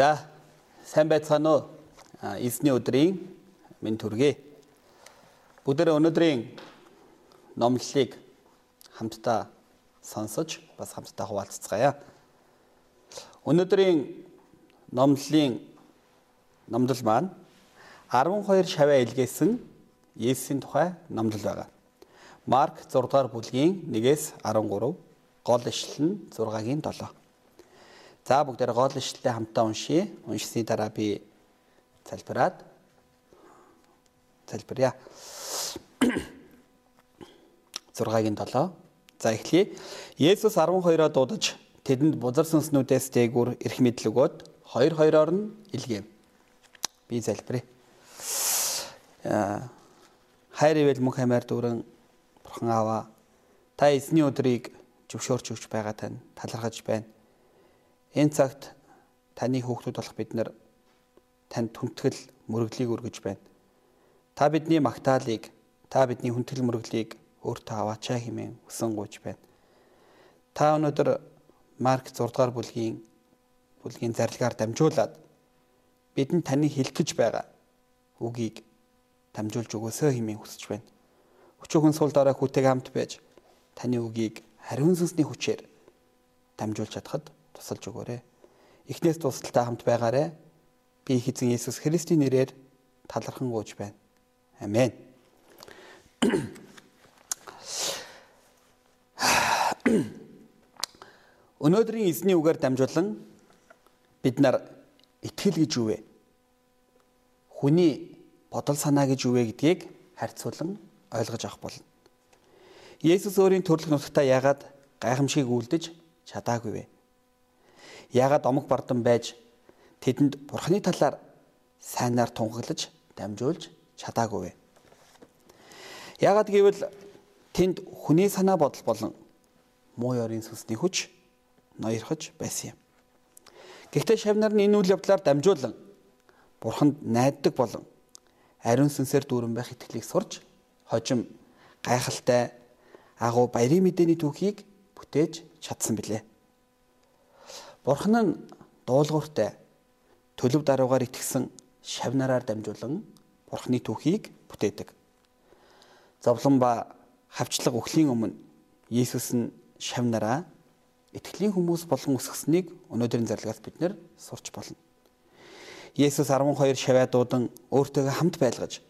За сайн байцгаана уу? Эзний өдрийн минь төргий. Бүгдээ өнөөдрийн номлолыг хамтдаа сонсож бас хамтдаа хуваалцгаая. Өнөөдрийн номлолын номдол маань 12 шаваа илгээсэн Есүсийн тухай номдол байгаа. Марк 6 дугаар бүлгийн 1-ээс 13, гол ишлэл нь 6-гийн 7. За бүгдээр гол ишлэлээ хамтдаа уншия. Уншсны дараа би залбираад залбирая. 6-гийн 7. За эхлэе. Есүс 12-оо дуудаж тэдэнд бузар сүнснүүдээс дээгүр эрх мэдэл өгөөд хоёр хоёроор нь илгээв. Би залбирая. Хайр ивэл мөнх хамаар дүүрэн бурхан аваа. Та эзний өдрийг зөвшөөрч өгч байгаа тань талархаж байна. Энэ цагт таны хүүхдүүд болох бид нар танд түнтгэл мөрөглийг өргөж байна. Та бидний магтаалыг, та бидний хүндэтгэл мөрөглийг өөртөө аваачаа хэмээн хүсэн гуйж байна. Та өнөөдөр Марк 6 дугаар бүлгийн бүлгийн зарилгаар дамжуулаад бидэнд таны хэлэх гэж байгаа үгийг дамжуулж өгөөсөө хэмээн хүсэж байна. Өчөөхөн сул дараа хүүтэйг хамт байж таны үгийг хариун сүнсний хүчээр дамжуулж чадхад тусалж өгөөрэй. Эхнээс тусалтай хамт байгаарай. Би их эзэн Есүс Христийн нэрээр талархан гуйж байна. Амен. Өнөөдрийн эзний үгээр дамжуулан бид нар итгэл гэж юу вэ? Хүний бодол санаа гэж юу вэ гэдгийг харьцуулан ойлгож авах болно. Есүс өөрийн төрлөх нутагтаа яагаад гайхамшиг үлдэж чадаагүй вэ? Яагаад омог бардан байж тэдэнд бурхны талаар сайнаар тунгаглаж дамжуулж чадаагүй вэ? Яагаад гэвэл тэнд хүний санаа бодол болон муу ёрийн сүнсний хүч ноёрхож байсан юм. Гэхдээ шавнар нь энэ үйл явдлаар дамжуулан бурханд найддаг болон ариун сүнсээр дүүрэн байх итгэлийг сурж хожим гайхалтай агуу баярын мэдээний түүхийг бүтээж чадсан билээ. Бурхан нь дуулууртай төлөв даруугаар итгэсэн шавнараар дамжуулан Бурханы түүхийг бүтээдэг. Зовлон ба хавчлаг өхлийн өмнө Иесус нь шавнараа итгэлийн хүмүүс болон өсгснийг өнөөдрийн зарлагаас бид нэр сурч болно. Есүс 12 шаваа дуудан өөртөөгөө хамт байлгаж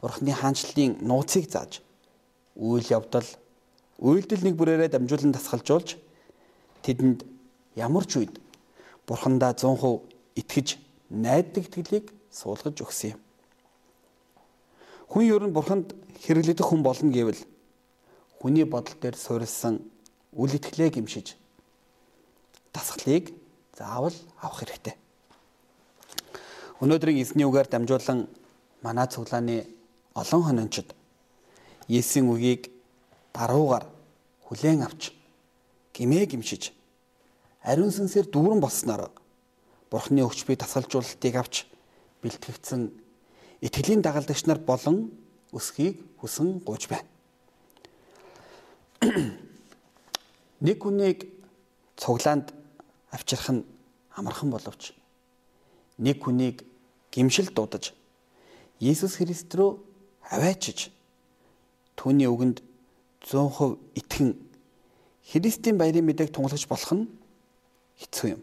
Бурхны хаанчлалын нууцыг зааж үйл явдал үйлдэл нэг бүрээрээ дамжуулан тасгалжуулж тэдэнд ямар ч үед бурхандаа 100% итгэж найддаг итгэлийг суулгаж өгсөн юм. Хүн ер нь бурханд хэрэглэдэг хүн болно гэвэл хүний бодол дээр суурилсан үл итгэлээ гимшиж дасгалыг заавал авах хэрэгтэй. Өнөөдрийн эзний үгээр дамжуулан манай цуглааны олон хонончид Есүсийн үгийг даруугаар хүлээн авч гимээ гимшиж ариун сүнсээр дүүрэн болсноор Бурхны өгч бий тасалжуулалтыг авч бэлтгэгдсэн итгэлийн дагалдагч нар болон өсхийг хүсэн гуйж байна. Нэг хүнийг цуглаанд авчрах нь амархан боловч нэг хүнийг гимшил дуудаж Иесус Христ рүү аваачиж түүний үгэнд 100% итгэн Христийн баярын мэдээг тунгалагч болох нь хэцүү юм.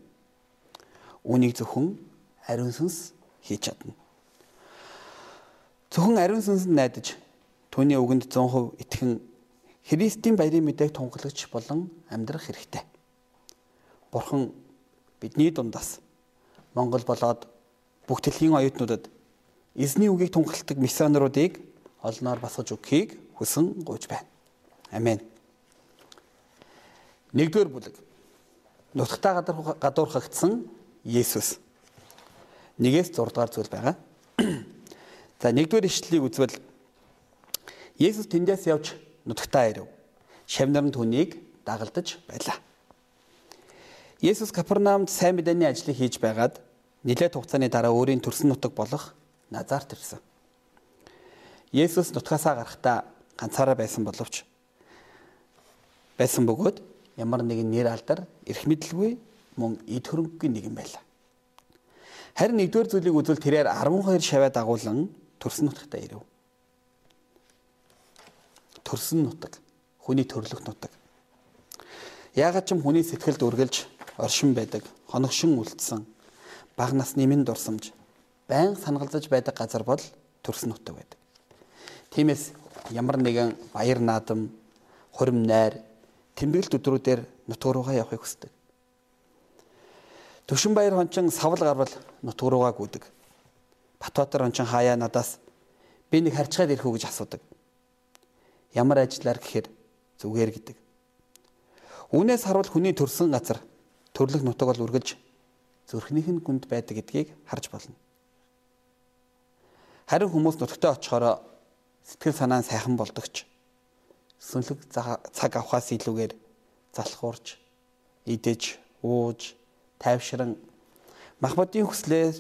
Үүнийг зөвхөн ариун сүнс хийж чадна. Зөвхөн ариун сүнсэнд найдаж түүний үгэнд 100% итгэн Христийн баярын мэдээг тунгалагч болон амьдрах хэрэгтэй. Бурхан бидний дундаас Монгол болоод бүх дэлхийн оюутнуудад эзний үгийг тунгалдаг миссионеруудыг олноор басгаж өгөхийг хүсэн гуйж байна. Амен. Нэгдүгээр бүлэг нутагтаа гадуурхагдсан Есүс. Нэгээс 6 дугаар зүйл байгаа. За нэгдүгээр ишлэлийг үзвэл Есүс тэндээс явж нутагтаа ирэв. Шавнар нь түүнийг дагалдаж байлаа. Есүс Капернаумд сайн мэдээний ажлыг хийж байгаад нэлээд хугацааны дараа өөрийн төрсөн нутаг болох Назарт ирсэн. Есүс нутгаасаа гарахдаа ганцаараа байсан боловч байсан бөгөөд ямар нэгэн нэр алдар эрх мэдэлгүй мөн эд хөрөнгөгийн нэгэн байлаа. Харин нэгдүгээр зүйлийг үзвэл тэрээр 12 шаваа дагуулan төрсөн нутагтаа ирэв. Төрсөн нутаг, хүний төрлөх нутаг. Яагаад ч юм хүний сэтгэлд үргэлж оршин байдаг, хоногшин үлдсэн, баг насны минь дурсамж, байн сангалзаж байдаг газар бол төрсөн нутаг байдаг. Тиймээс ямар нэгэн баяр наадам, хурим найр, тэмдэглэлт өдрүүдээр нутг руугаа явахыг хүсдэг. Төвшинбаяр хончин савл гарвал нутг руугаа гүдэг. Батбаатар хончин хаяа надаас би нэг харьцаад ирэх үү гэж асуудаг. Ямар ажиллаар гэхээр зүгээр гэдэг. Үүнээс харуул хүний төрсэн газар төрлөх нутаг бол үргэлж зүрхнийх нь гүнд байдаг гэдгийг харж болно. Харин хүмүүс нутагтаа очихороо сэтгэл санаа нь сайхан болдогч. Сүнлэг цаг авахаас илүүгээр залхуурч, идэж, ууж, тайвшран мах бодийн хүслээр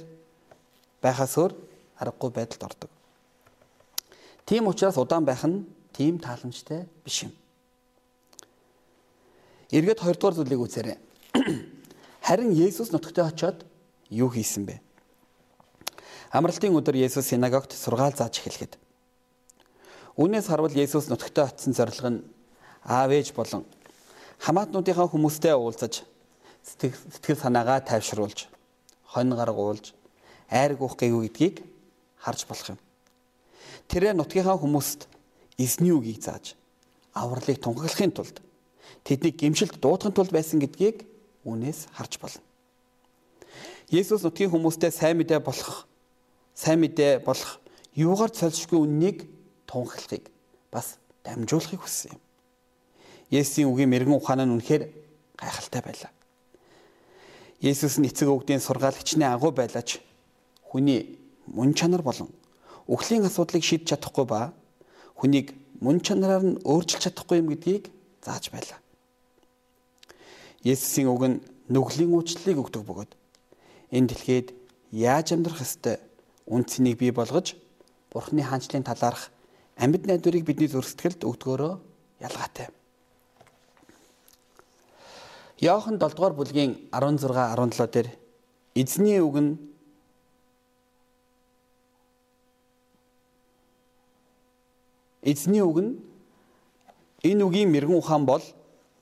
байхаас өөр аргагүй байдалд ордог. Тийм учраас удаан байх нь тийм тааламжтай биш юм. Эргээд хоёрдугаар зүйлийг үзээрэй. Харин Есүс нутагтаа очиод юу хийсэн бэ? Амралтын өдөр Есүс синагогт сургаал зааж эхлэхэд. Үүнээс харвал Есүс нутагтаа очисон зорилго нь аав ээж болон хамаатнуудынхаа хүмүүстэй уулзаж сэтгэл санаагаа тайвшруулж, хонь гаргуулж, айр гуух гэйгүү гэдгийг харж болох юм. Тэрээр нутгийнхаа хүмүүст эзний үгийг зааж, авралыг тунхаглахын тулд тэднийг гимшилт дуудахын тулд байсан гэдгийг үнээс харж болно. Есүс нутгийн хүмүүстэй сайн мэдээ болох сайн мэдээ болох юугаар цолшгүй үннийг тунхаглахыг бас дамжуулахыг хүссэн юм. Есүсийн үгийн мэрэгэн ухаан нь үнэхээр гайхалтай байлаа. Есүс нь эцэг өвгдийн сургаалагчны агуу байлаач хүний мөн чанар болон үхлийн асуудлыг шийдэж чадахгүй ба хүнийг мөн чанараар нь өөрчилж чадахгүй юм гэдгийг зааж байлаа. Есүсийн үг нь нүглийн уучлалыг өгдөг бөгөөд энэ дэлхийд яаж амьдрах ёстой үн цэнийг бий болгож Бурхны хаанчлалын талаарх амьд найдварыг бидний зөрсгөлд өгдгөөрөө ялгаатай. Иохан 7 дугаар бүлгийн 16 17 дээр эзний үг нь Эзний үг нь энэ үгийн мэрэгэн ухаан бол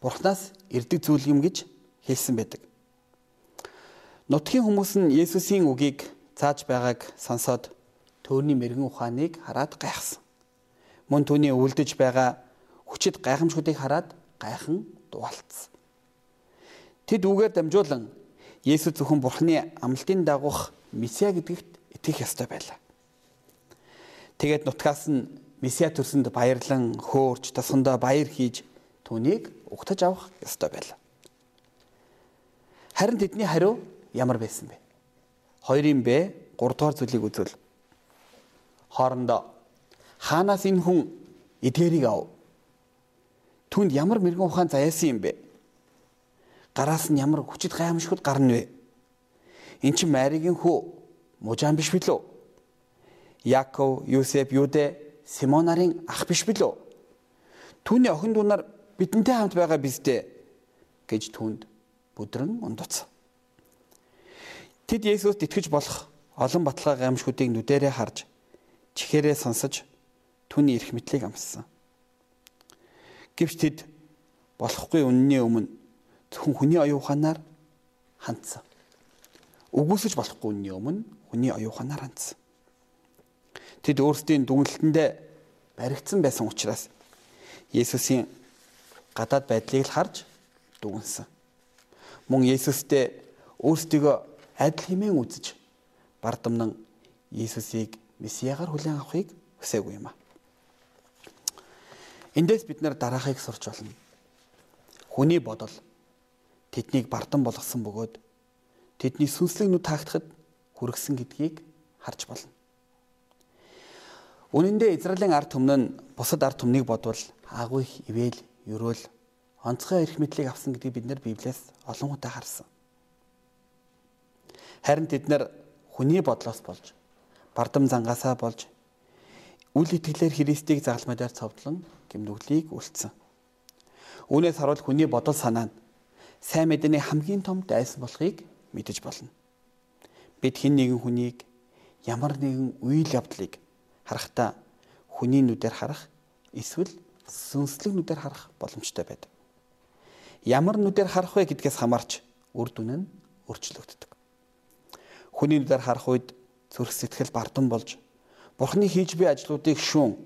Бурханаас ирдэг зүйл юм гэж хэлсэн байдаг. Нутгийн хүмүүс нь Есүсийн үгийг зааж байгааг сонсоод төөрний мэрэгэн ухааныг хараад гайхсан. Мөн түүний үлдэж байгаа хүчит гайхамшгуудыг хараад гайхан дуалтсан. Тэд үгээр дамжуулан Есүс зөвхөн Бурхны амлалтын дагуух Месиа гэдэгт итгэх ёстой байлаа. Тэгээд нутгаас нь Месиа төрсөнд баярлан хөөрч тосгондоо баяр хийж түүнийг угтаж авах ёстой байлаа. Харин тэдний хариу ямар байсан бэ? Хоёрын бэ 3 дугаар зүйлийг үзвэл хоорондоо хаанаас энэ хүн эдгэрийг ав? Түнд ямар мэрэгэн ухаан заяасан юм бэ? гараас нь ямар хүчит гаймшгууд гарна вэ? Эн чинь Маригийн хүү мужаан биш билүү? Яков, Юсеф, Юдэ, Симон нарын ах биш билүү? Түүний охин дүү нар бидэнтэй хамт байгаа биз дээ гэж түнд бүдрэн ундуц. Тэд Есүст итгэж болох олон баталгаа гаймшгуудыг нүдэрээ харж чихээрээ сонсож түүний эрх мэдлийг амссан. Гэвч тэд болохгүй үнний өмнө зөвхөн хүний оюун ухаанаар хандсан. Үгүйсэж болохгүй үнний өмнө хүний оюун ухаанаар хандсан. Тэд өөрсдийн дүнлэлтэндээ баригдсан байсан учраас Есүсийн гадаад байдлыг л харж дүгнсэн. Мөн Есүстэй өөрсдийгөө адил хэмээн үзэж бардамнан Есүсийг Месиагаар хүлээн авахыг хүсээгүй юм а. Эндээс бид нар дараахыг сурч болно. Хүний бодол тэднийг бардан болгосон бөгөөд тэдний сүнслэг нүд таагдахад хүргэсэн гэдгийг харж болно. Үнэн дээр Израилийн ард түмэн нь бусад ард түмнийг бодвол агуу их ивэл, ерөөл, онцгой эрх мэдлийг авсан гэдгийг бид нэр Библиэс олон удаа харсан. Харин тэд нар хүний бодлоос болж, бардам зангаасаа болж, үл итгэлээр Христийг загалмайдаар цовдлон гимнүглийг үлдсэн. Үүнээс харуул хүний бодол санаа нь сайн мэдээний хамгийн том дайсан болохыг мэдэж болно. бид хэн нэгэн хүнийг ямар нэгэн үйл явдлыг харахтаа хүний нүдээр харах эсвэл сүнслэг нүдээр харах боломжтой байдаг. Ямар нүдээр харах вэ гэдгээс хамаарч үр дүн нь өөрчлөгддөг. Хүний нүдээр харах үед зүрх сэтгэл бардам болж Бурхны хийж буй ажлуудыг шүүн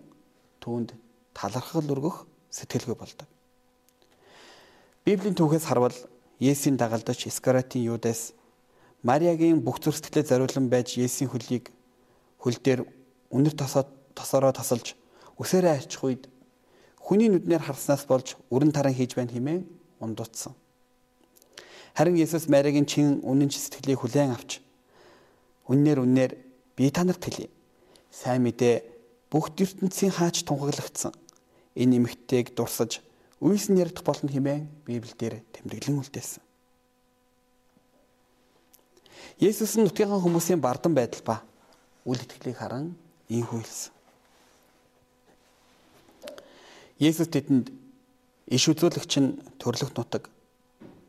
түүнд талархал өргөх сэтгэлгүй болдог. Библийн түүхээс харвал Есүсийн дагалдагч Искариотын Юдас Мариагийн бүх зүрх сэтгэлээ зориулан байж Есүсийн хөлийг хөл дээр үнэр тосоо тосороо тасалж үсээрээ арчих үед хүний нүднээр харснаас болж өрн таран хийж байна хэмээн ундуудсан. Харин Есүс Мариагийн чин үнэн сэтгэлийг хүлээн авч үннээр үннээр би танарт хэлье. Сайн мэдээ бүх ертөнцийн хаач тунхаглагдсан энэ эмэгтэйг дурсаж үйсэн ярдах болно хэмээн Библиэлд тэмдэглэн үлдээсэн. Есүс нь нутгийн хүмүүсийн бардан байдал ба үл итгэлийг харан ийхүү хэлсэн. Есүс тэдэнд иш үзүүлэгч нь төрлөх нутаг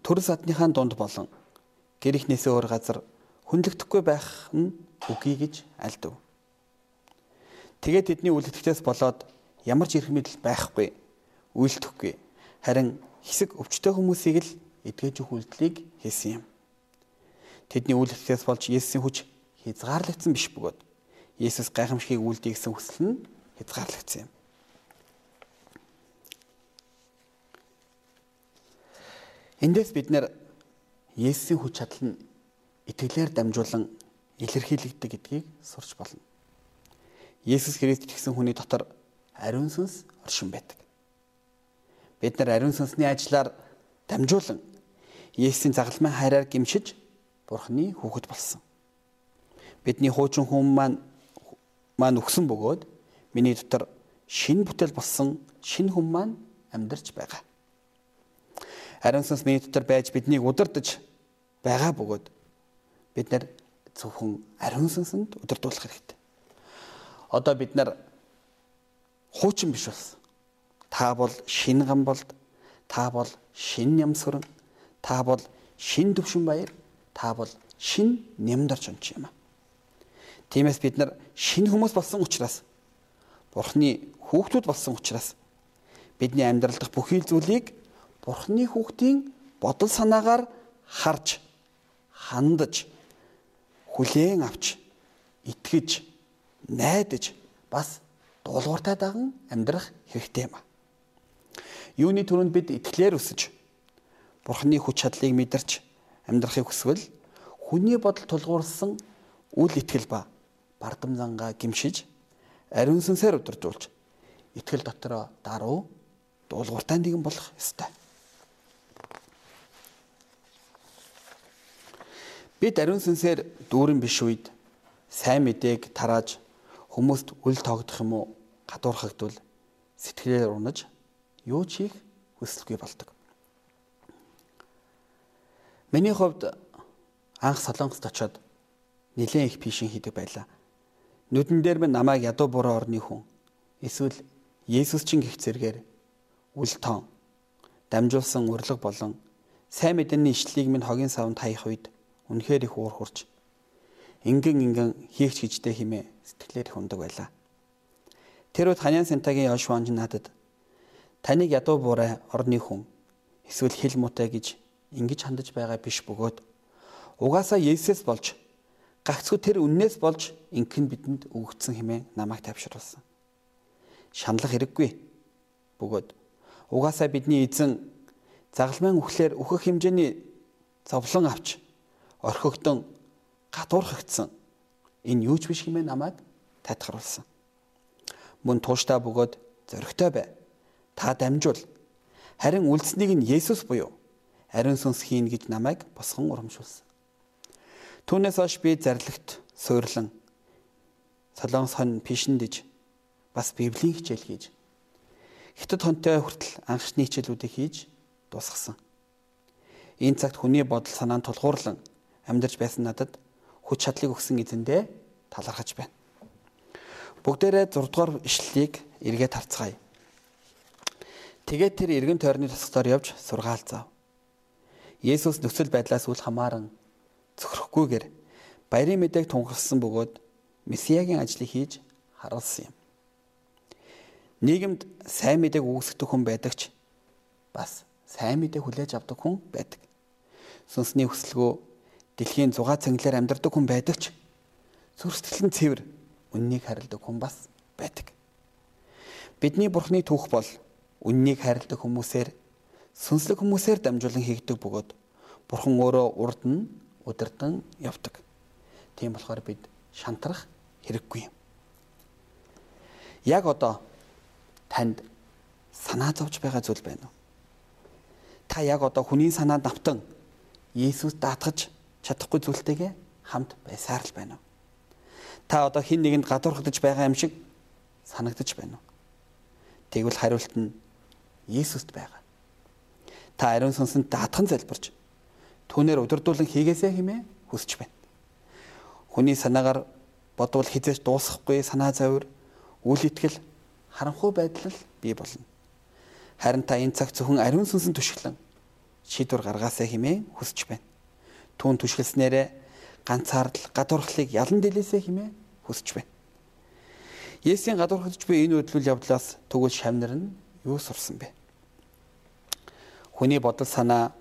төрөл садныхаа дунд болон гэр ихнээсээ өөр газар хүндлэгдэхгүй байх нь үгүй гэж альдав. Тэгээд тэдний үл итгэлээс болоод ямар ч эрх мэдэл байхгүй үйлдэхгүй харин хэсэг өвчтөе хүмүүсийг л эдгэж өгөх үйлдэлийг хийсэн юм. Тэдний үйл хэлээс болж Есүсийн хүч хязгаарлагдсан биш бөгөөд Есүс гайхамшигыг үйлдэх гэсэн хүсэл нь хязгаарлагдсан юм. Эндээс бид нэр Есүсийн хүч чадал нь итгэлээр дамжуулан илэрхийлэгддэг гэдгийг сурч болно. Есүс Христ итгэсэн хүний дотор ариун сүнс оршин байдаг. Бид нар ариун сүнсний ажиллаар дамжуулан Есүсийн загалмай хайраар гимшиж Бурхны хүүхэд болсон. Бидний хуучин хүн маань маань өгсөн бөгөөд миний дотор шин бүтээл болсон шин хүн маань амьдарч байгаа. Ариун сүнс миний дотор байж биднийг удирдах байгаа бөгөөд бид нар зөвхөн ариун сүнсэнд удирдуулах хэрэгтэй. Одоо бид нар хуучин биш болсон. Та бол шин гам болд. Та бол шин ямсран. Та бол шин төвшин баяр. Та бол шин нямдарч онч юм. Тиймээс бид нар шин хүмүүс болсон учраас Бурхны хүүхдүүд болсон учраас бидний амьдрал дахь бүхий зүйлийг Бурхны хүүхдийн бодол санаагаар харж хандаж хүлээн авч итгэж найдаж бас дуулууртай даган амьдрах хэрэгтэй юм. Юуны төрөнд бид итгэлээр өсөж Бурхны хүч чадлыг мэдэрч амьдрахыг хүсвэл хүний бодол тулгуурсан үл итгэл ба бардам зангаа гимшиж ариун сүнсээр өдөржүүлж итгэл дотроо даруй дуулууртай нэгэн болох ёстой. Бид ариун сүнсээр дүүрэн биш үед сайн мэдээг тарааж хүмүүст үл тоогдох юм уу гадуурхагдвал сэтгэлээр унаж юу ч хийх хүсэлгүй болдог. Миний хувьд анх Солонгост очоод нэлээд их пишин хийдэг байлаа. Нүдэн дээр минь намайг ядуу буруу орны хүн эсвэл Есүс чин гих зэргээр үл тоон дамжуулсан урилга болон сайн мэдээний ишлэлийг минь хогийн савнд хаях үед үнэхээр их уур хурж ингэн ингэн хийх чижтэй химээ сэтгэлээр их ундаг байлаа. Тэр үед Ханян Сентагийн Йошуанч надад таныг ядуу буурай орны хүн эсвэл хэл муутай гэж ингэж хандаж байгаа биш бөгөөд угаасаа Есүс болж гагцхүү тэр үннээс болж инхэн бидэнд өгөгдсөн хэмээн намайг тавьшруулсан. Шаналх хэрэггүй. бөгөөд угаасаа бидний эзэн загалмайн үхлээр өөхөх хэмжээний зовлон авч орхигдсон гадуурхагдсан энэ юу ч биш хэмээн намайг тайтгаруулсан. Мөн тууштай бөгөөд зөрөгтэй бай. Та дамжуул. Харин үлдснийг нь Есүс буюу ариун сүнс хийн гэж намайг босгон урамшуулсан. Түүнээс хойш би зарлагт суйрлан солонгос хон пишэндэж бас библийн хичээл хийж хятад хонтой хүртэл анхны хичээлүүдийг хийж дуусгасан. Энэ цагт хүний бодол санаанд тулгуурлан амьдарч байсан надад хүч чадлыг өгсөн эзэндээ талархаж байна. Бүгдээрээ 6 дугаар ишлэлийг эргээд харцгаая. Тэгээд тэр эргэн тойрны тосгоор явж сургаалцав. Есүс нөхцөл байдлаас үл хамааран зөвхөхгүйгээр баярын мэдээг тунхагласан бөгөөд месиягийн ажлыг хийж харуулсан юм. Нийгэмд сайн мэдээг үүсгэх хүн байдаг ч бас сайн мэдээ хүлээж авдаг хүн байдаг. Сүнсний хүсэлгөө дэлхийн зугаа цэнгэлээр амьдардаг хүн байдаг ч зүрх сэтгэл нь цэвэр үннийг харилдаг хүн бас байдаг. Бидний бурхны түүх бол үннийг харилдаг хүмүүсээр сүнслэг хүмүүсээр дамжуулан хийгдэг бөгөөд бурхан өөрөө урд нь удирдан явдаг. Тийм болохоор бид шантрах хэрэггүй юм. Яг одоо танд санаа зовж байгаа зүйл байна уу? та яг одоо хүний санаанд автан Иесус даатгаж чадахгүй зүйлтэйгээ хамт байсаар л байна уу? Та одоо хин нэгэнд гадуурхагдж байгаа юм шиг санагдаж байна уу? Тэгвэл хариулт нь Иесуст байгаа. Та ариун сүнсэнд даатхан залбирч түүнээр удирдуулан хийгээсэй хэмээн хүсэж байна. Хүний санаагаар бодвол хизээж дуусахгүй санаа зовир, үл итгэл, харанхуй байдал бий болно. Харин та энэ цаг зөвхөн ариун сүнсэн түшиглэн шийдвэр гаргаасаа хэмээн хүсэж байна. Түүн түшгэлснээрээ ганцаардл гадуурхлыг ялан дэлээсээ хэмээн хүсэж байна. Есүсийн гадуурхаж буй энэ үйл явдлаас тэгвэл шавнар нь юу сурсан бэ? Хүний бодол санаа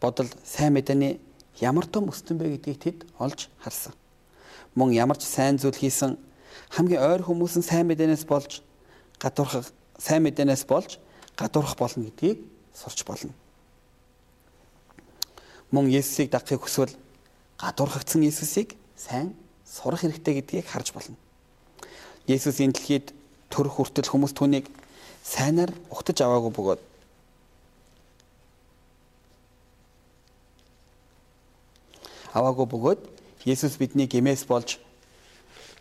бодол сайн мэдээний ямар том өстөн бэ гэдгийг тэд олж харсан. Мөн ямар ч сайн зүйл хийсэн хамгийн ойр хүмүүс нь сайн мэдээнээс болж гадуурхах сайн мэдээнээс болж гадуурх болно гэдгийг сурч болно. Мөн Есүсийг дагахыг хүсвэл гадуурхагдсан Есүсийг сайн сурах хэрэгтэй гэдгийг харж болно. Есүс энэ дэлхийд төрөх хүртэл хүмүүс түүнийг сайнаар ухтаж аваагүй бөгөөд аваагүй бөгөөд Есүс бидний гэмээс болж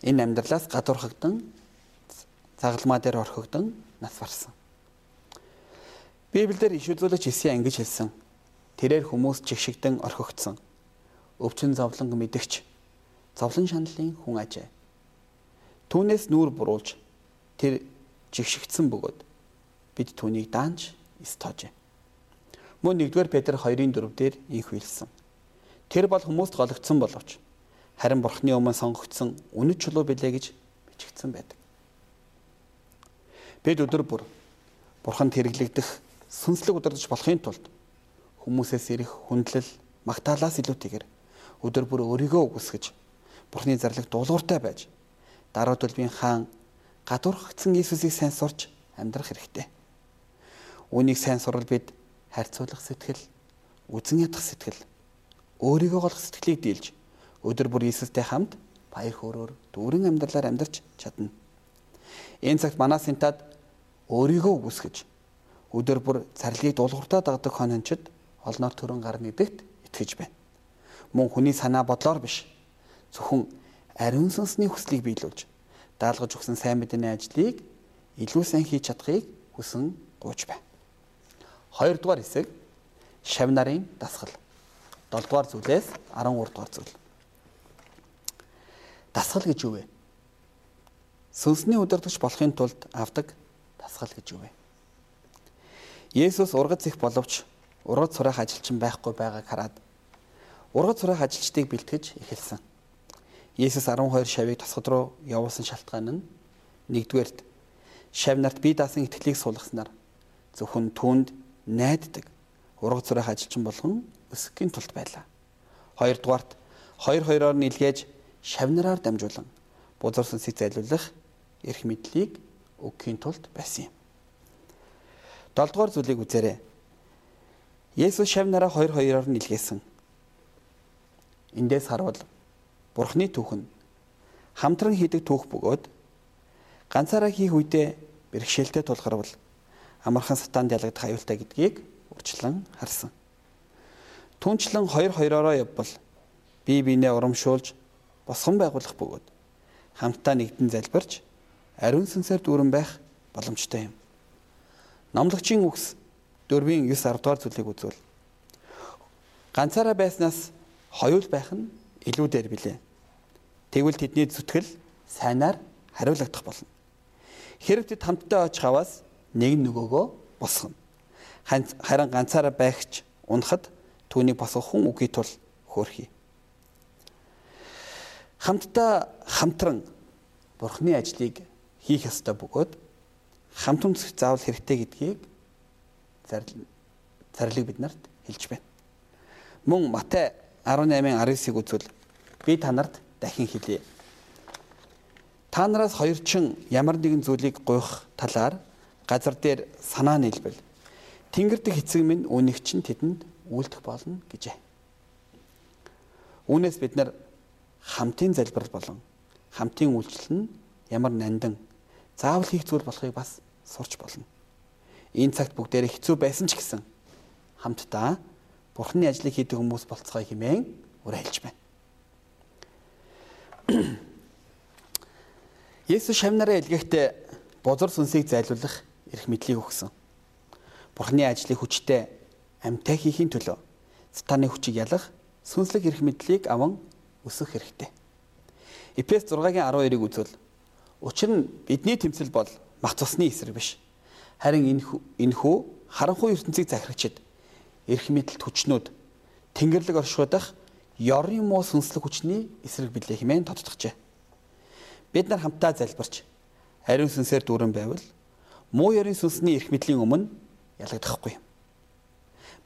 энэ амьдралаас гадуурхагдан загалмаа дээр орхигдсон нас барсан. Библиэлд иш үзүүлэгч Исая ингэж хэлсэн. Тэрээр хүмүүс жигшигдэн орхигдсон. Өвчин зовлон мэдгч зовлон шаналлын хүн ажээ. Түүнээс нүүр буруулж тэр жигшигдсэн бөгөөд бид түүнийг даанч стожээ. Мөн 1-р Петр 2-ын 4-дээр инх хэлсэн. Тэр бол хүмүүст гологдсон боловч харин бурхны өмнө сонгогдсон үнэт чулуу билээ гэж бичигдсэн байдаг. Бид өдөр бүр бурханд хэрэглэгдэх сүнслэг удирдах болохын тулд хүмүүсээс ирэх хүндлэл магтаалаас илүүтэйгээр өдөр бүр өөрийгөө үгүйсгэж Бурхны зарлаг дуулууртай байж дараа төлбийн хаан гадуурхагдсан Иесусыг сайн сурч амьдрах хэрэгтэй. Үүнийг сайн сурал бид харьцуулах сэтгэл, үзэн ядах сэтгэл, өөрийгөө голох сэтгэлийг дийлж өдөр бүр Иесустэй хамт баяр хөөрөөр дүүрэн амьдралаар амьдарч чадна. Энэ цагт манай синтад өөрийгөө үгүйсгэж өдөр бүр царлыг дуулууртаа дагдаг хонончид олноор төрөн гарна гэдэгт итгэж байна. Мөн хүний санаа бодлоор биш зөвхөн ариун сүнсний хүслийг биелүүлж даалгаж өгсөн сайн мэдээний ажлыг илүү сайн хийж чадахыг хүсэн гуйж байна. Хоёрдугаар хэсэг шав нарын дасгал. 7 дугаар зүйлээс 13 дугаар зүйл. Дасгал гэж юу вэ? Сүнсний удирдагч болохын тулд авдаг дасгал гэж юу вэ? Есүс ургац их боловч ургац сурах ажилчин байхгүй байгааг хараад ургац сурах ажилчдыг бэлтгэж эхэлсэн. Есүс 12 шавийг тосгод руу явуулсан шалтгаан нь нэгдүгээрт шав нарт бие даасан итгэлийг суулгаснаар зөвхөн түүнд найддаг ургац сурах ажилчин болгон өсөхийн тулд байлаа. Хоёрдугаарт хоёр хоёроор нийлгээж шав нараар дамжуулан бузар сүнсийг зайлуулах эрх мэдлийг өгөхийн тулд байсан юм. 7 дугаар зүйлийг үзээрэй. Есүс шав нараа 2 2-оор нь илгээсэн. Эндээс харуул Бурхны түүх нь хамтран хийдэг түүх бөгөөд ганцаараа хийх үедээ бэрхшээлтэй тулгарвал амархан сатаанд ялагдах аюултай гэдгийг урьдчилан харсан. Түнчлэн 2 2-ороо явбал бие биенээ урамшуулж босгон байгуулах бөгөөд хамтдаа нэгдэн залбирч ариун сүнсээр дүүрэн байх боломжтой юм. Номлогчийн үгс 4-ийн 9 10 дугаар зүйлийг үзвэл ганцаараа байснаас хоёул байх нь илүү дээр билээ. Тэгвэл тэдний зүтгэл сайнаар хариулагдах болно. Хэрэг тэд хамтдаа очих аваас нэг нөгөөгөө босгоно. Харин ганцаараа байхч унахад түүнийг босгох хүн үгүй тул хөөрхий. Хамтдаа хамтран Бурхны ажлыг хийх ёстой бөгөөд хамт үнсэх заавал хэрэгтэй гэдгийг зарлиг бид нарт хэлж байна. Мөн Матай 18:19-ыг үзвэл би та нарт дахин хэлье. Та нараас хоёрчин ямар нэгэн зүйлийг гуйх талаар газар дээр санаа нийлбэл Тэнгэр дэх эцэг минь үүнийг чинь тэдэнд үйлдэх болно гэжээ. Үүнээс бид нар хамтын залбирал болон хамтын үйлчлэл нь ямар нандин заавал хийх зүйл болохыг бас сурч болно. Энэ цагт бүгдээрээ хэцүү байсан ч гэсэн хамтдаа Бурхны ажлыг хийдэг хүмүүс болцгоо хэмээн уриалж байна. Есүс шавнараа илгээхдээ бузар сүнсийг зайлуулах эрх мэдлийг өгсөн. Бурхны ажлыг хүчтэй амтай хийхин төлөө сатаны хүчийг ялах сүнслэг эрх мэдлийг аван өсөх хэрэгтэй. Эфес 6-гийн 12-ыг үзвэл учир нь бидний тэмцэл бол мах цусны эсрэг биш. Харин энэ энэ хүү харанхуй ертөнцийг захирагчид эрх мэдэлт хүчнүүд Тэнгэрлэг оршуудах ёрын муу сүнслэг хүчний эсрэг билээ хэмээн тодтогчээ. Бид нар хамтдаа залбирч ариун сүнсээр дүүрэн байвал муу ёрын сүнсний эрх мэдлийн өмнө ялагдахгүй.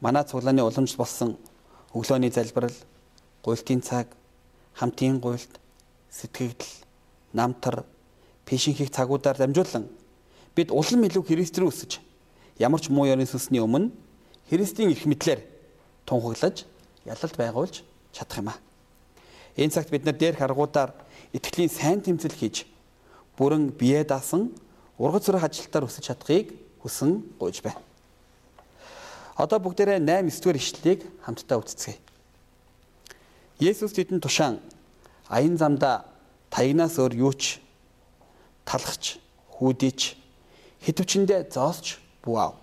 Манай цуглааны уламж болсон өглөөний залбирал, гуйлтын цаг, хамтын гуйлт, сэтгэгдэл, намтар, пишинхийг цагуудаар дамжуулан бид улам илүү Христ рүү өсөж ямар ч муу ёрын сүнсний өмнө Христийн эрх мэдлэр тунхаглаж ялалт байгуулж чадах юм аа. Энэ цагт бид нар дээрх аргуудаар итгэлийн сайн тэмцэл хийж бүрэн бие даасан ургац зураг ажилтаар өсөж чадахыг хүсэн гуйж байна. Одоо бүгдээрээ 8 9 дугаар ишлэлийг хамтдаа үзцгээе. Есүс тэдэнд тушаан аян замда таягнаас өөр юу ч талахч, хүүдийч, хитвчэндээ зоосч бууав.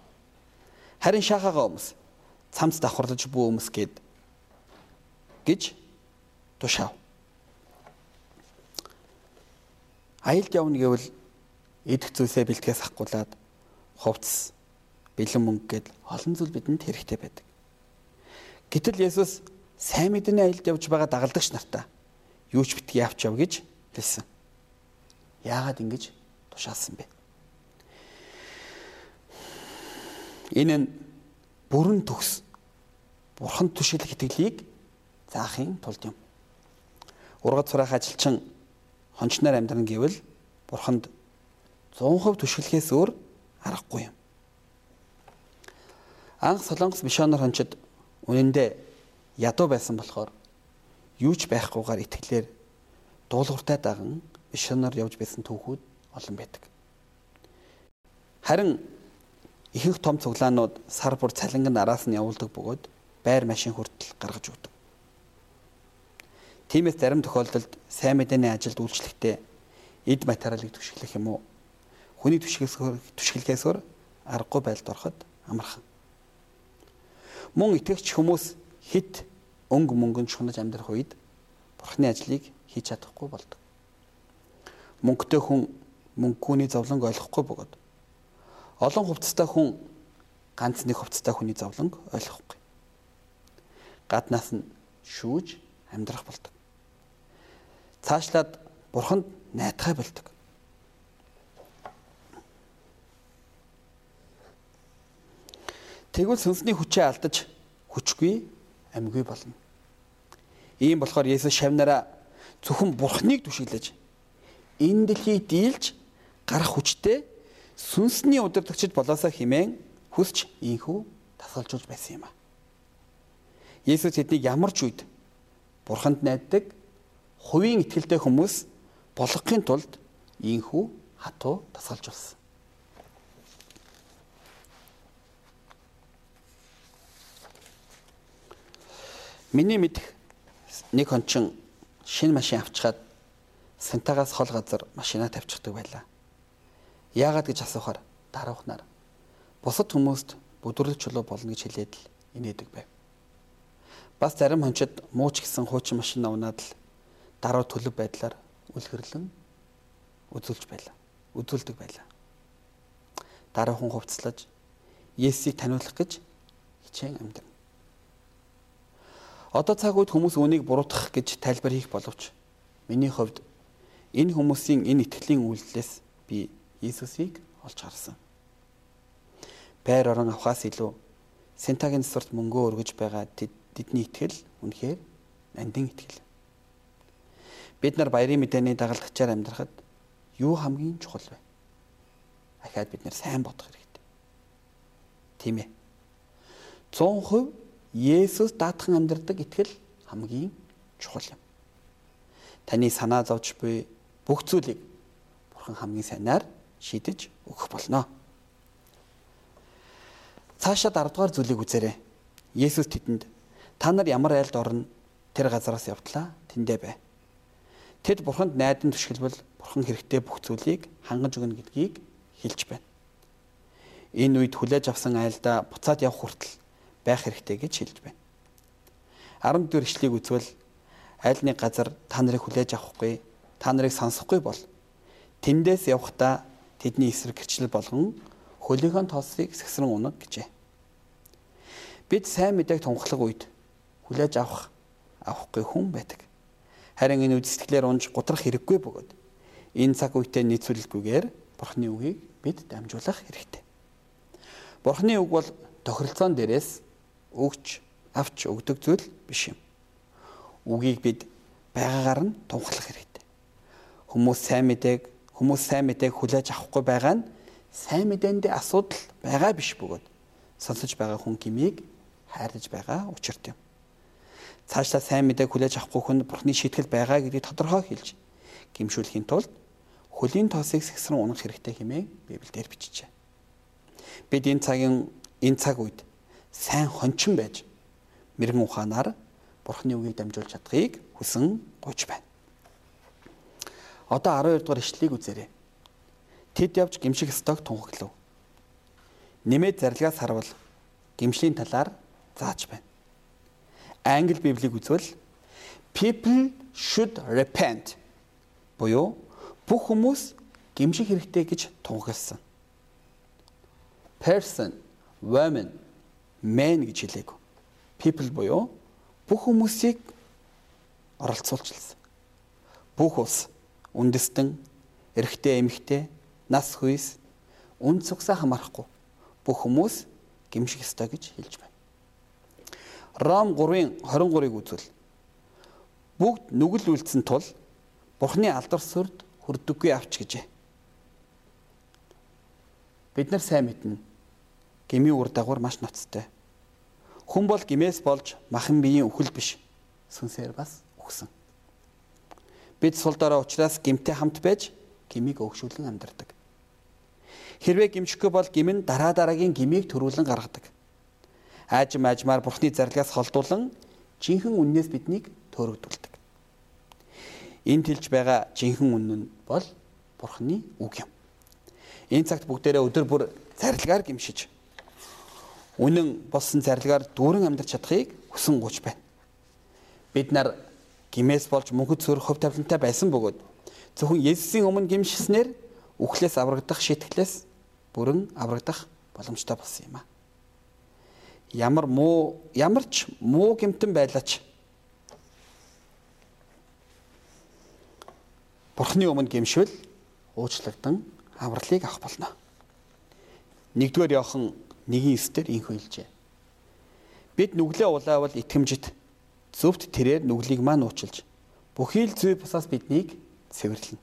Харин шахаага өмс цамц давхарлаж бүү өмс гээд гэж тушаав. Аялд явна гэвэл идэх зүйлсээ бэлтгэхээс ахгуулаад хувцас, бэлэн мөнгө гээд олон зүйл бидэнд хэрэгтэй байдаг. Гэтэл Есүс сайн мэдээний аялд явж байгаа дагалдагч нартаа юу ч битгий авч яв гэж хэлсэн. Яагаад ингэж тушаасан бэ? Энэ нь бүрэн төгс бурханд түшиглэх итгэлийг заахын тулд юм. Ургад сурах ажилчин хончноор амьдран гэвэл бурханд 100% түшиглэхээс өөр аргагүй юм. Анх Солонгос мишоноор хончид үнэндээ ядуу байсан болохоор юу ч байхгүйгээр итгэлээр дуулууртай даган мишоноор явж байсан түүхүүд олон байдаг. Харин ихэнх том цуглаанууд сар бүр цалинг нь араас нь явуулдаг бөгөөд байр машин хүртэл гаргаж өгдөг. Тиймээс зарим тохиолдолд сайн мэдээний ажилд үйлчлэхдээ эд материалыг түшиглэх юм уу? Хүний түшиглэхээсөөр аргагүй байлд ороход амархан. Мөн итгэгч хүмүүс хит өнгө мөнгөнд шунаж амьдрах үед бурхны ажлыг хийж чадахгүй болдог. Мөнгөтэй хүн мөнгөний зовлонг ойлгохгүй бөгөөд олон хувцастай хүн ганц нэг хувцастай хүний зовлонг ойлгохгүй. Гаднаас нь шүүж амьдрах болдог. Цаашлаад бурханд найдахай болдог. Тэгвэл сүнсний хүчээ алдаж хүчгүй амьгүй болно. Ийм болохоор Есүс шавнараа зөвхөн бурхныг түшиглэж энэ дэлхийг дийлж гарах хүчтэй сүнсний удирдагчд болоосаа химэн хүсч ийхүү тасгалжуулж байсан юм а. Есүс тэднийг ямар ч үед бурханд найддаг хувийн итгэлтэй хүмүүс болгохын тулд ийхүү хатуу тасгалжуулсан. Миний мэдх нэг хончин шинэ машин авчгаад Сантагаас хол газар машинаа тавьчихдаг байлаа. Яагаад гэж асуухаар даруухнаар бусад хүмүүст бүдүрлэг чулуу болно гэж хэлээд л инээдэг байв. Бас зарим хончид мууч гисэн хуучин машин авнаад л даруй төлөв байдлаар үлгэрлэн үзүүлж байлаа. Үзүүлдэг байлаа. Даруухан хувцлаж Есүсийг таниулах гэж хичээн амьд. Одоо цаг үед хүмүүс үүнийг буруутгах гэж тайлбар хийх боловч миний хувьд энэ хүмүүсийн энэ итгэлийн үйлдэлээс би Иесусыг олж харсан. Байр орон авахаас илүү Сентагийн засварт мөнгөө өргөж байгаа тэдний итгэл үнэхээр нандин итгэл. Бид нар баярын мэдээний дагалдагчаар амьдрахад юу хамгийн чухал вэ? Ахаад бид нэр сайн бодох хэрэгтэй. Тийм ээ. 100% Есүс даатхан амьдрдаг итгэл хамгийн чухал юм. Таны санаа зовж буй бүх зүйлийг Бурхан хамгийн сайнаар шийдэж өгөх болно. Цаашаа 10 дугаар зүйлийг үзээрэй. Есүс тэдэнд та нар ямар айлд орно тэр газараас явтлаа тэндэ бай. Тэд бурханд найдан түшгэлбэл бурхан хэрэгтэй бүх зүйлийг хангаж өгнө гэдгийг хэлж байна. Энэ үед хүлээж авсан айлдаа буцаад явах хүртэл байх хэрэгтэй гэж хэлж байна. 14 ишлэгийг үзвэл нэг газар та нарыг хүлээж авахгүй, та нарыг сонсохгүй бол тэндээс явахдаа тэдний эсрэг гэрчлэл болгон хөлийнхөө тоосыг сэгсрэн унаг гэжээ. Бид сайн мэдээг тунхлах үед хүлээж авах авахгүй хүн байдаг. Харин энэ үдсэтгэлээр унж гутрах хэрэггүй бөгөөд энэ цаг үедээ нийцүүлэлгүйгээр Бурхны үгийг бид дамжуулах хэрэгтэй. Бурхны үг бол тохиролцоон дээрээс өгч авч өгдөг зүйл биш юм. Үгийг бид байгаагаар нь тунхлах хэрэгтэй. Хүмүүс сайн мэдээг хүмүүс сайн мэдээг хүлээж авахгүй байгаа нь сайн мэдээндээ асуудал байгаа биш бөгөөд сонсож байгаа хүн гмийг хайрлаж байгаа учирт юм. Цаашлаа сайн мэдээг хүлээж авахгүй хүн бурхны шийтгэл байгаа гэдгийг тодорхой хэлж гимшүүлэхийн тулд хөлийн тоосыг сэгсрэн унах хэрэгтэй хэмээн Библиэлд бичжээ. Бид энэ цагийн энэ цаг үед сайн хончин байж мэрэгэн ухаанаар Бурхны үгийг дамжуулж чадахыг хүсэн гуйж байна. Одоо 12 дугаар ишлэлийг үзээрэй. Тэд явж гимших сток тунхаглав. Нэмээд зарлагаас харвал гимшлийн талаар зааж байна. Англи библийг үзвэл people should repent буюу бүх хүмүүс гимших хэрэгтэй гэж тунхагласан. person, women men гэж хэлээг. People буюу бүх хүмүүсийг оролцуулчихсан. Бүх улс үндэстэн, эрэгтэй эмэгтэй, нас хүйс, үн цугсаа хамаарахгүй бүх хүмүүс гимших ёстой гэж хэлж байна. Ром 3-ын 23-ыг үзвэл бүгд нүгэл үлдсэн тул Бурхны алдар сүрд хүрдэггүй авч гэжээ. Бид нар сайн мэднэ гмийн үр дагавар маш ноцтой. Хүн бол гмээс болж махан биеийн үхэл биш. Сүнсээр бас үхсэн. Бид сул дорой учраас гимтэй хамт байж гмийг өгшүүлэн амьдардаг. Хэрвээ гимшихгүй бол гим нь дараа дараагийн гмийг төрүүлэн гаргадаг. Аажим аажмаар бурхны зарлагаас холдуулан жинхэнэ үннээс биднийг төөрөгдүүлдэг. Энд хэлж байгаа жинхэнэ үнэн нь бол бурхны үг юм. Энэ цагт бүгдээрээ өдөр бүр зарлагаар гимшиж үнэн болсон зарлагаар дүүрэн амьдарч чадахыг хүсэн гуйж байна. Бид нар гимээс болж мөнхөд сөрөх хөв тавилантай байсан бөгөөд зөвхөн Есүсийн өмнө гимшснээр үхлээс аврагдах шитгэлээс бүрэн аврагдах боломжтой болсон юм а. Ямар муу ямар ч муу гимтэн байлаач Бурхны өмнө гимшвэл уучлагдсан авралыг авах болно. Нэгдүгээр Иохан 1-9 дээр инхүү хэлжээ. Бид нүглээ улаавал итгэмжит зөвхт тэрээр нүглийг маань уучилж бүхий л зүй бусаас биднийг цэвэрлэнэ.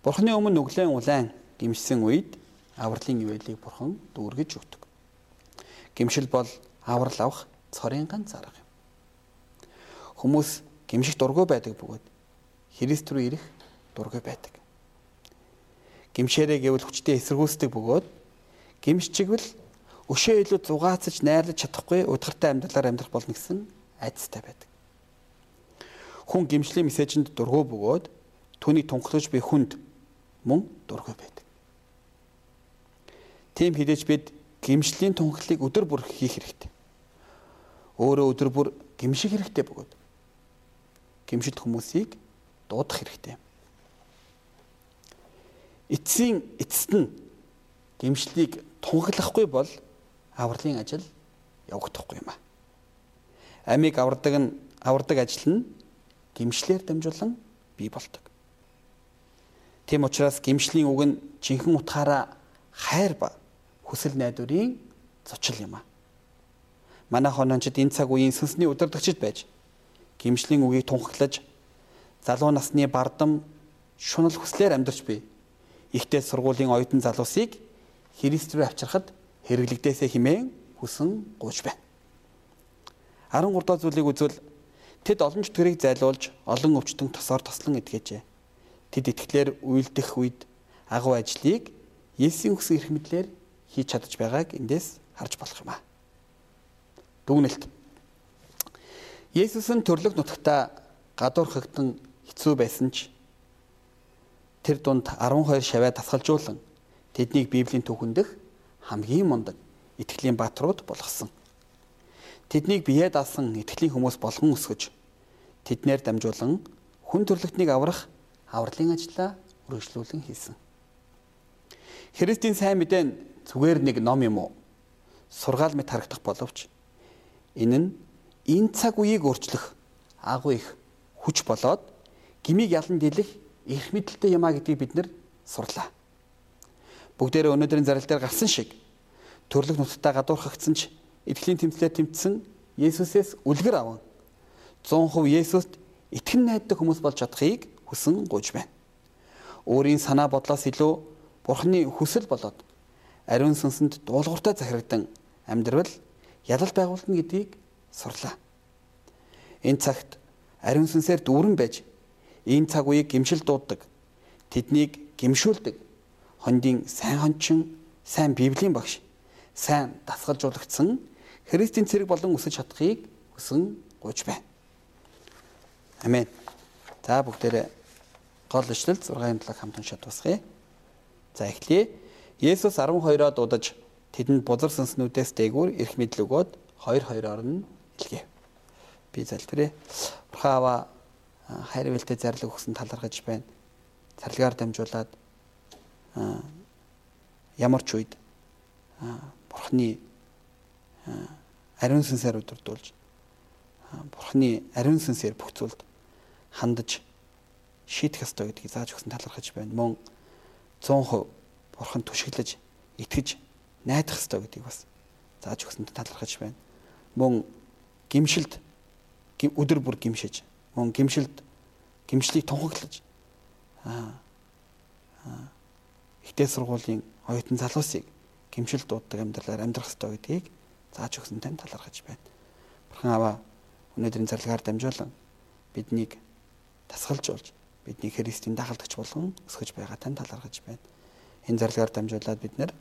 Бурхны өмнө нүглэн улаан гимшсэн үед авралын ивэлийг бурхан дүүргэж өгдөг. Гимшил бол аврал авах цорын ганц арга юм. Хүмүүс гимших дургүй байдаг бөгөөд Христ рүү ирэх дургүй байдаг. Гимшээрээ гэвэл хүчтэй эсэргүүцдэг бөгөөд гимшчихвэл өшөө илүү зугаацж найрлаж чадахгүй удгартай амьдралаар амьдрах болно гэсэн айцтай байдаг. Хүн гимшлийн мессежинд дургу бөгөөд түүнийг тунхлаж буй хүнд мөн дургүй байдаг. Тийм хідэж бид гимшлийн тунхлыг өдөр бүр хийх хэрэгтэй. Өөрөө өдөр бүр гимших хэрэгтэй бөгөөд гимшилт хүмүүсийг дуудах хэрэгтэй. Эцсийн эцэст нь гимшлийг тунхаглахгүй бол авралын ажил явагдахгүй юм а. Амийг авардаг нь авардаг ажил нь гимшлэр дамжуулан бий болдог. Тийм учраас гимшлийн үг нь жинхэнэ утгаараа хайр ба хүсэл найдварын зочил юм а. Манай хонончид энэ цаг үеийн сүнсний удирдагчид байж гимшлийн үгийг тунхаглаж залуу насны бардам шунал хүслээр амьдарч буй ихтэй сургуулийн оюутан залуусыг Христ рүү авчрахад хэрэглэгдээсэ химэн хүсэн гууж байна. 13 дахь зүйлийг үзвэл тэд олон чөтгөрийг зайлуулж олон өвчтөн тосоор тослон эдгэжээ. Тэд итгэлээр үйлдэх үед агуу ажлыг Есүсийн хүссэн эрх мэдлэр хийж чадаж байгааг эндээс харж болох юм аа. Дүгнэлт. Есүс нь төрлөх нутагта гадуур хагдан хэцүү байсан ч тэр дунд 12 шаваа тасгалжуулан тэднийг Библийн түүхэн дэх хамгийн мундаг итгэлийн бааtruуд болгосон. Тэднийг бие даасан итгэлийн хүмүүс болгон өсгөж тэднэр дамжуулан хүн төрлөختнийг аврах авралын ажлаа үргэлжлүүлэн хийсэн. Христийн сайн мэдээ нь зүгээр нэг ном юм уу? Сургаал мэт харагдах боловч энэ нь энэ цаг үеийг өөрчлөх агуу их хүч болоод гмиг ялан дийлэх эрх мэдэлтэй юмаа гэдгийг бид нэр сурлаа. Бүгдээрээ өнөөдрийн зарил дээр гарсан шиг төрлөх нутагтаа гадуурхагдсан ч итгэлийн тэмцлээр тэмцсэн Есүсээс үлгэр аван 100% Есүст итгэн найддаг хүмүүс болж чадахыг хүсэн гуйж байна. Өөрийн санаа бодлоос илүү Бурхны хүсэл болоод ариун сүнсэнд дуулууртай захирагдан амьдрал ялал байгуулна гэдгийг сурлаа. Энэ цагт ариун сүнсээр дүүрэн байж энэ цаг үеийг гимшил дууддаг. Тэднийг гимшүүлдэг. Хондын сайн хончин, сайн библийн багш, сайн дасгалжуулагдсан Христийн цэрэг болон өсөж чадахыг хүсэн гуйж байна. Амен. За бүгдээрээ гол ишлэл 6-7 хамтан шатвасгая. За эхлэе. Есүс 12-оо дуудаж тэдэнд бузар сүнснүүдээс дээгүүр эрх мэдэл өгөөд хоёр хоёроор нь илгээв. Би залбирая. Бурхаава хайр вэлтэй зарлаг өгсөн талархаж байна. Царлагаар дамжуулаад ямар ч үед Бурхны ариун сүнсээр удирдуулж Бурхны ариун сүнсээр бүх зүйлд хандаж шийдэх ёстой гэдгийг зааж өгсөн талархаж байна. Мөн 100% Бурхан түшиглэж итгэж найдах ёстой гэдгийг бас зааж өгсөн талархаж байна. Мөн гимшилд өдөр бүр гимшиж, мөн гимшилд гимшлийг тунхаглаж аа ихтэй сургуулийн оюутан залуусыг гимшил дууддаг амьдралаар амьдрах ёстой гэдгийг зааж өгсөн тань талархаж байна. Бурхан аваа өнөөдрийн зарлагаар дамжуулан биднийг тасгалжуулж бидний Христийн дагалдагч болгон өсгөж байгаа тань талархаж байна. Энэ зарлагаар дамжуулаад бид нэр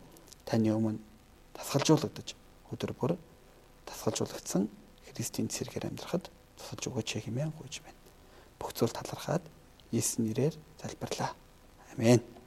таны өмнө тасгалжуулагдаж өдөр бүр тасгалжуулагдсан Христийн цэргээр амьдрахад тусалж өгөөч хэмээн гуйж байна. Бүх зүйл талархаад Есүс нэрээр залбирлаа. Амен.